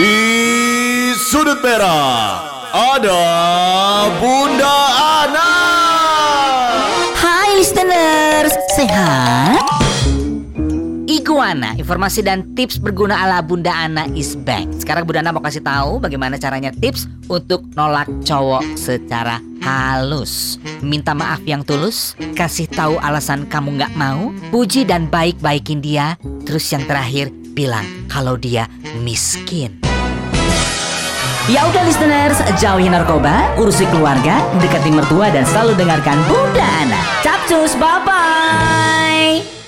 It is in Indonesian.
Di sudut merah ada Bunda Ana. Hai listeners, sehat? Iguana, informasi dan tips berguna ala Bunda Ana is back. Sekarang Bunda Ana mau kasih tahu bagaimana caranya tips untuk nolak cowok secara halus. Minta maaf yang tulus, kasih tahu alasan kamu nggak mau, puji dan baik-baikin dia, terus yang terakhir bilang kalau dia miskin. Ya udah listeners, jauhi narkoba, urusi keluarga, dekati mertua dan selalu dengarkan Bunda Ana. Capcus, bye-bye.